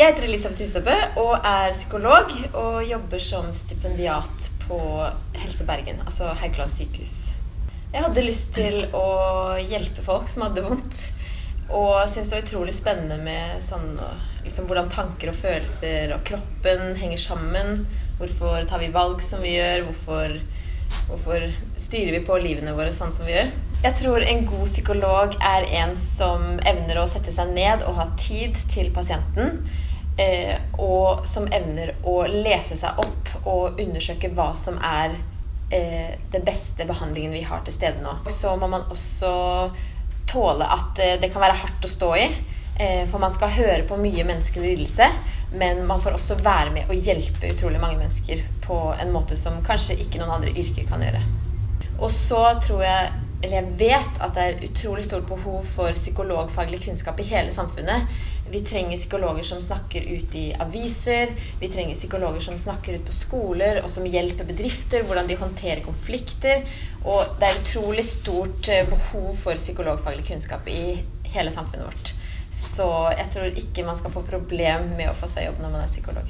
Jeg heter Elisabeth Husebø og er psykolog og jobber som stipendiat på Helse Bergen, altså Haukeland sykehus. Jeg hadde lyst til å hjelpe folk som hadde vondt. Og syntes det var utrolig spennende med sånn, liksom, hvordan tanker og følelser og kroppen henger sammen. Hvorfor tar vi valg som vi gjør? Hvorfor, hvorfor styrer vi på livene våre sånn som vi gjør? Jeg tror en god psykolog er en som evner å sette seg ned og ha tid til pasienten. Eh, og som evner å lese seg opp og undersøke hva som er eh, det beste behandlingen vi har til stede nå. Så må man også tåle at eh, det kan være hardt å stå i. Eh, for man skal høre på mye menneskelig lidelse, men man får også være med og hjelpe utrolig mange mennesker på en måte som kanskje ikke noen andre yrker kan gjøre. Og så tror jeg eller jeg vet at det er utrolig stort behov for psykologfaglig kunnskap i hele samfunnet. Vi trenger psykologer som snakker ut i aviser, vi trenger psykologer som snakker ut på skoler, og som hjelper bedrifter, hvordan de håndterer konflikter. Og det er utrolig stort eh, behov for psykologfaglig kunnskap i hele samfunnet vårt. Så jeg tror ikke man skal få problem med å få seg jobb når man er psykolog.